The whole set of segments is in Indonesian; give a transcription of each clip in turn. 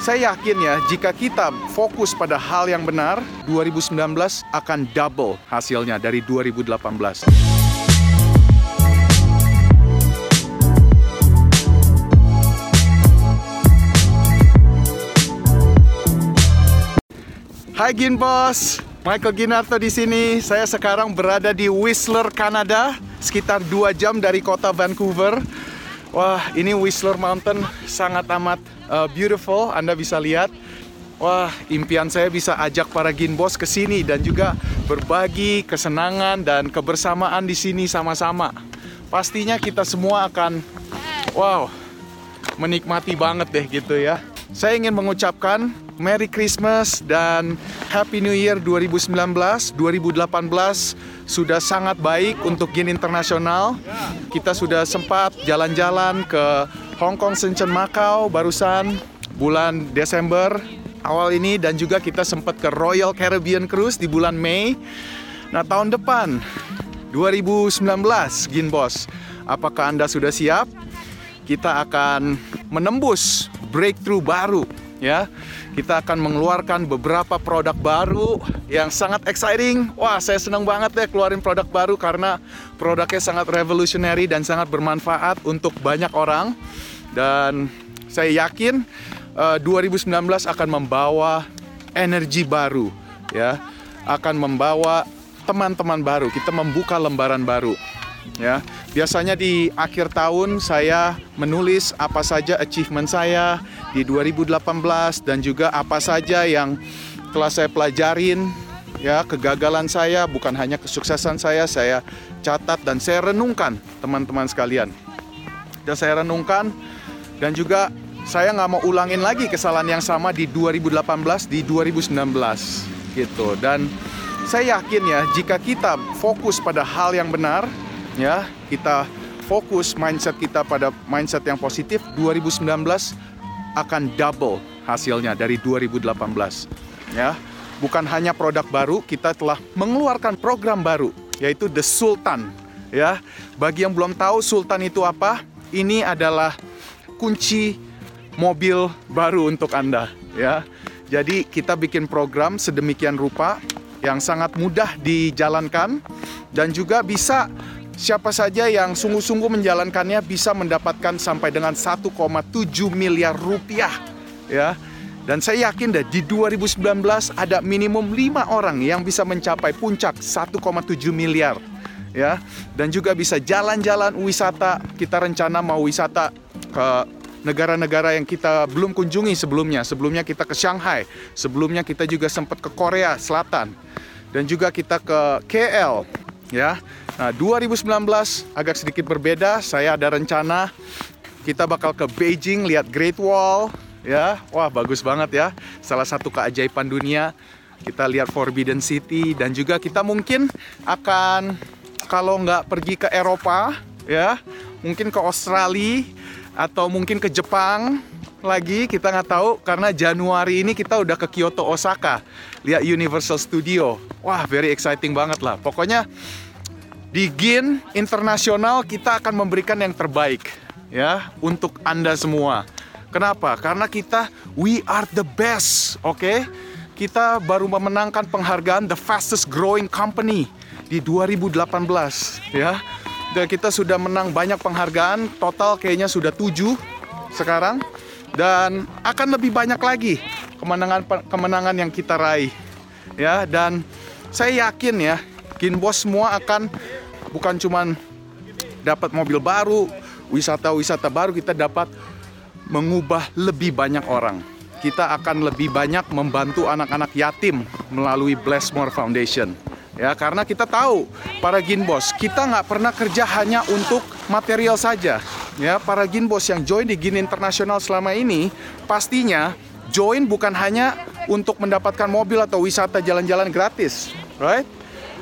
saya yakin ya, jika kita fokus pada hal yang benar, 2019 akan double hasilnya dari 2018. Hai Ginbos, Michael Ginarto di sini. Saya sekarang berada di Whistler, Kanada, sekitar 2 jam dari kota Vancouver. Wah, ini Whistler Mountain sangat amat uh, beautiful. Anda bisa lihat. Wah, impian saya bisa ajak para Ginbos ke sini dan juga berbagi kesenangan dan kebersamaan di sini sama-sama. Pastinya kita semua akan wow, menikmati banget deh gitu ya. Saya ingin mengucapkan Merry Christmas dan Happy New Year 2019. 2018 sudah sangat baik untuk Gin Internasional. Kita sudah sempat jalan-jalan ke Hong Kong, Shenzhen, Macau barusan bulan Desember awal ini dan juga kita sempat ke Royal Caribbean Cruise di bulan Mei. Nah, tahun depan 2019 Gin Boss, apakah Anda sudah siap? Kita akan menembus breakthrough baru ya. Kita akan mengeluarkan beberapa produk baru yang sangat exciting. Wah, saya senang banget deh keluarin produk baru karena produknya sangat revolutionary dan sangat bermanfaat untuk banyak orang. Dan saya yakin uh, 2019 akan membawa energi baru ya. Akan membawa teman-teman baru. Kita membuka lembaran baru ya. Biasanya di akhir tahun saya menulis apa saja achievement saya di 2018 dan juga apa saja yang telah saya pelajarin ya. Kegagalan saya bukan hanya kesuksesan saya saya catat dan saya renungkan teman-teman sekalian. Dan saya renungkan dan juga saya nggak mau ulangin lagi kesalahan yang sama di 2018 di 2019 gitu. Dan saya yakin ya jika kita fokus pada hal yang benar ya kita fokus mindset kita pada mindset yang positif. 2019 akan double hasilnya dari 2018 ya bukan hanya produk baru kita telah mengeluarkan program baru yaitu The Sultan. Ya bagi yang belum tahu Sultan itu apa ini adalah kunci mobil baru untuk Anda. Ya jadi kita bikin program sedemikian rupa yang sangat mudah dijalankan dan juga bisa siapa saja yang sungguh-sungguh menjalankannya bisa mendapatkan sampai dengan 1,7 miliar rupiah ya. Dan saya yakin deh di 2019 ada minimum 5 orang yang bisa mencapai puncak 1,7 miliar ya. Dan juga bisa jalan-jalan wisata. Kita rencana mau wisata ke negara-negara yang kita belum kunjungi sebelumnya. Sebelumnya kita ke Shanghai, sebelumnya kita juga sempat ke Korea Selatan dan juga kita ke KL ya. Nah, 2019 agak sedikit berbeda. Saya ada rencana kita bakal ke Beijing lihat Great Wall ya. Wah, bagus banget ya. Salah satu keajaiban dunia. Kita lihat Forbidden City dan juga kita mungkin akan kalau nggak pergi ke Eropa ya, mungkin ke Australia atau mungkin ke Jepang lagi kita nggak tahu karena Januari ini kita udah ke Kyoto Osaka lihat Universal Studio wah very exciting banget lah pokoknya di GIN internasional kita akan memberikan yang terbaik ya untuk Anda semua. Kenapa? Karena kita we are the best, oke? Okay? Kita baru memenangkan penghargaan the fastest growing company di 2018 ya. Dan kita sudah menang banyak penghargaan, total kayaknya sudah tujuh sekarang dan akan lebih banyak lagi kemenangan kemenangan yang kita raih ya dan saya yakin ya Ginbos semua akan bukan cuman dapat mobil baru, wisata-wisata baru kita dapat mengubah lebih banyak orang. Kita akan lebih banyak membantu anak-anak yatim melalui Blessmore Foundation. Ya, karena kita tahu para ginbos, kita nggak pernah kerja hanya untuk material saja. Ya, para ginbos yang join di Gin Internasional selama ini pastinya join bukan hanya untuk mendapatkan mobil atau wisata jalan-jalan gratis, right?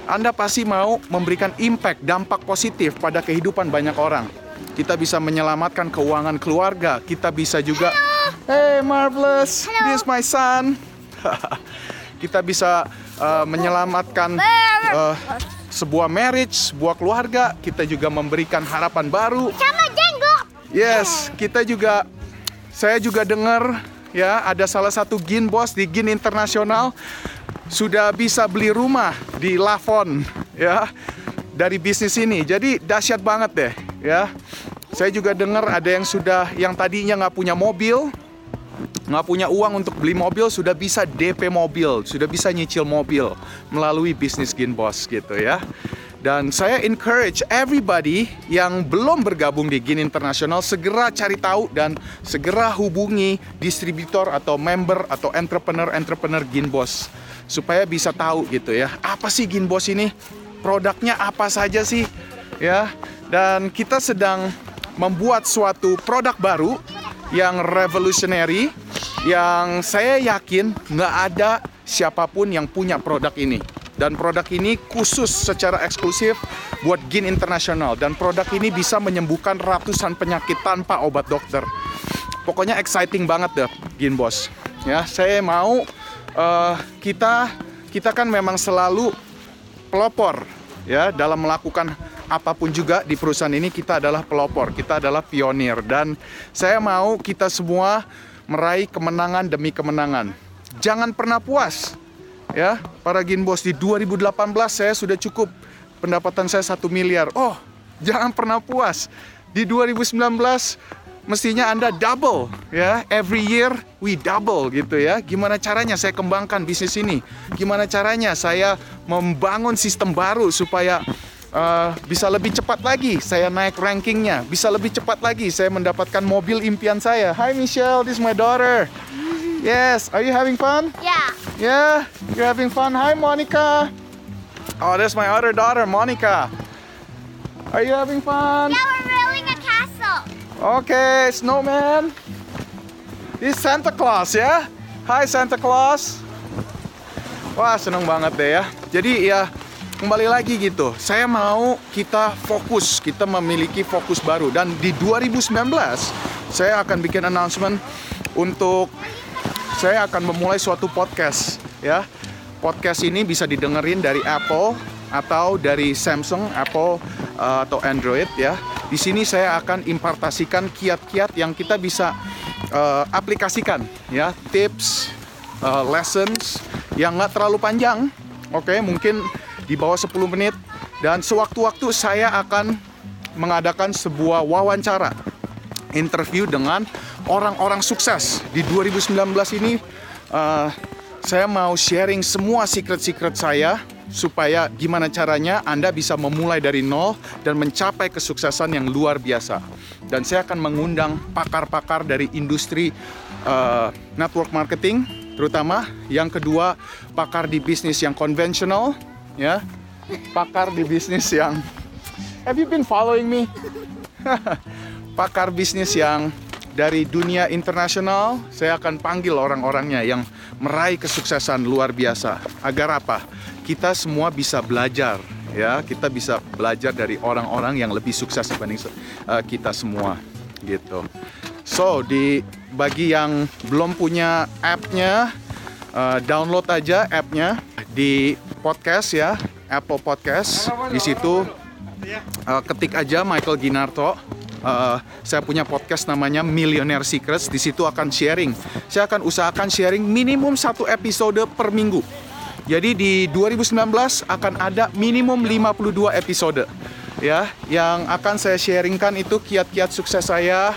Anda pasti mau memberikan impact, dampak positif pada kehidupan banyak orang. Kita bisa menyelamatkan keuangan keluarga. Kita bisa juga, hey marvelous, Hello. this my son. kita bisa uh, menyelamatkan uh, sebuah marriage, sebuah keluarga. Kita juga memberikan harapan baru. Sama jenggot. Yes, kita juga, saya juga dengar ya ada salah satu gin bos di gin internasional sudah bisa beli rumah di Lavon ya dari bisnis ini. Jadi dahsyat banget deh ya. Saya juga dengar ada yang sudah yang tadinya nggak punya mobil, nggak punya uang untuk beli mobil sudah bisa DP mobil, sudah bisa nyicil mobil melalui bisnis Gin Boss gitu ya. Dan saya encourage everybody yang belum bergabung di Gin Internasional segera cari tahu dan segera hubungi distributor atau member atau entrepreneur-entrepreneur Gin Boss supaya bisa tahu gitu ya. Apa sih Gin Boss ini? Produknya apa saja sih? Ya. Dan kita sedang membuat suatu produk baru yang revolutionary yang saya yakin nggak ada siapa pun yang punya produk ini dan produk ini khusus secara eksklusif buat Gin Internasional dan produk ini bisa menyembuhkan ratusan penyakit tanpa obat dokter. Pokoknya exciting banget deh Gin Bos. Ya, saya mau uh, kita kita kan memang selalu pelopor ya dalam melakukan apa pun juga di perusahaan ini kita adalah pelopor, kita adalah pionir. Dan saya mau kita semua meraih kemenangan demi kemenangan. Jangan pernah puas ya. Para Ginbos di 2018 saya sudah cukup. Pendapatan saya satu miliar. Oh jangan pernah puas. Di 2019 mestinya anda double ya every year we double gitu ya gimana caranya saya kembangkan bisnis ini gimana caranya saya membangun sistem baru supaya uh, bisa lebih cepat lagi saya naik rankingnya bisa lebih cepat lagi saya mendapatkan mobil impian saya Hi Michelle this is my daughter Yes, are you having fun? Yeah. Yeah, you're having fun. Hi, Monica. Oh, there's my other daughter, Monica. Are you having fun? Yeah, Okay, snowman. This Santa Claus ya. Hi Santa Claus. Wah, seneng banget deh ya. Jadi ya kembali lagi gitu. Saya mau kita fokus, kita memiliki fokus baru dan di 2019 saya akan bikin announcement untuk saya akan memulai suatu podcast ya. Podcast ini bisa didengerin dari Apple atau dari Samsung, Apple uh, atau Android ya. Di sini saya akan impartasikan kiat-kiat yang kita bisa uh, aplikasikan ya, tips, uh, lessons yang nggak terlalu panjang. Oke, okay, mungkin di bawah 10 menit. Dan sewaktu-waktu saya akan mengadakan sebuah wawancara interview dengan orang-orang sukses. Di 2019 ini uh, saya mau sharing semua secret-secret saya supaya gimana caranya Anda bisa memulai dari nol dan mencapai kesuksesan yang luar biasa. Dan saya akan mengundang pakar-pakar dari industri uh, network marketing, terutama yang kedua pakar di bisnis yang konvensional, ya, pakar di bisnis yang Have you been following me? pakar bisnis yang dari dunia internasional, saya akan panggil orang-orangnya yang meraih kesuksesan luar biasa. Agar apa? Kita semua bisa belajar, ya. Kita bisa belajar dari orang-orang yang lebih sukses dibanding uh, kita semua, gitu. So, di bagi yang belum punya app-nya, uh, download aja app-nya di podcast ya, Apple Podcast. Di situ uh, ketik aja Michael Ginarto uh, saya punya podcast namanya Millionaire Secrets. Di situ akan sharing. Saya akan usahakan sharing minimum satu episode per minggu. Jadi di 2019 akan ada minimum 52 episode ya yang akan saya sharingkan itu kiat-kiat sukses saya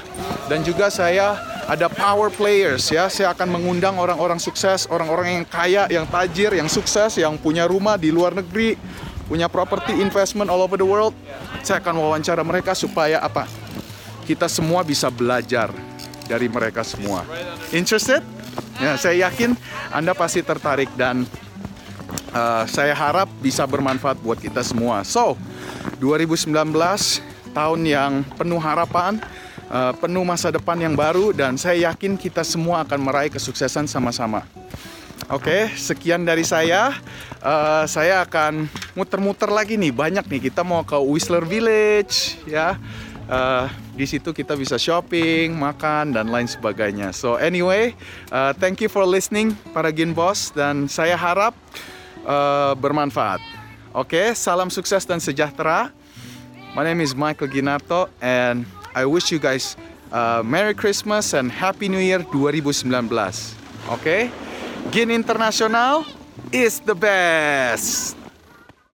dan juga saya ada power players ya saya akan mengundang orang-orang sukses orang-orang yang kaya yang tajir yang sukses yang punya rumah di luar negeri punya property investment all over the world saya akan wawancara mereka supaya apa kita semua bisa belajar dari mereka semua. Interested? Ya, saya yakin Anda pasti tertarik dan uh, saya harap bisa bermanfaat buat kita semua. So, 2019 tahun yang penuh harapan, uh, penuh masa depan yang baru dan saya yakin kita semua akan meraih kesuksesan sama-sama. Oke, okay, sekian dari saya. Uh, saya akan muter-muter lagi nih, banyak nih. Kita mau ke Whistler Village, ya uh, di situ kita bisa shopping, makan dan lain sebagainya. So anyway, uh, thank you for listening para Gin Boss dan saya harap Eh, bermanfaat. Oke, okay, salam sukses dan sejahtera. My name is Michael Ginarto and I wish you guys uh, Merry Christmas and Happy New Year 2019. Oke, okay? Gin Internasional is the best.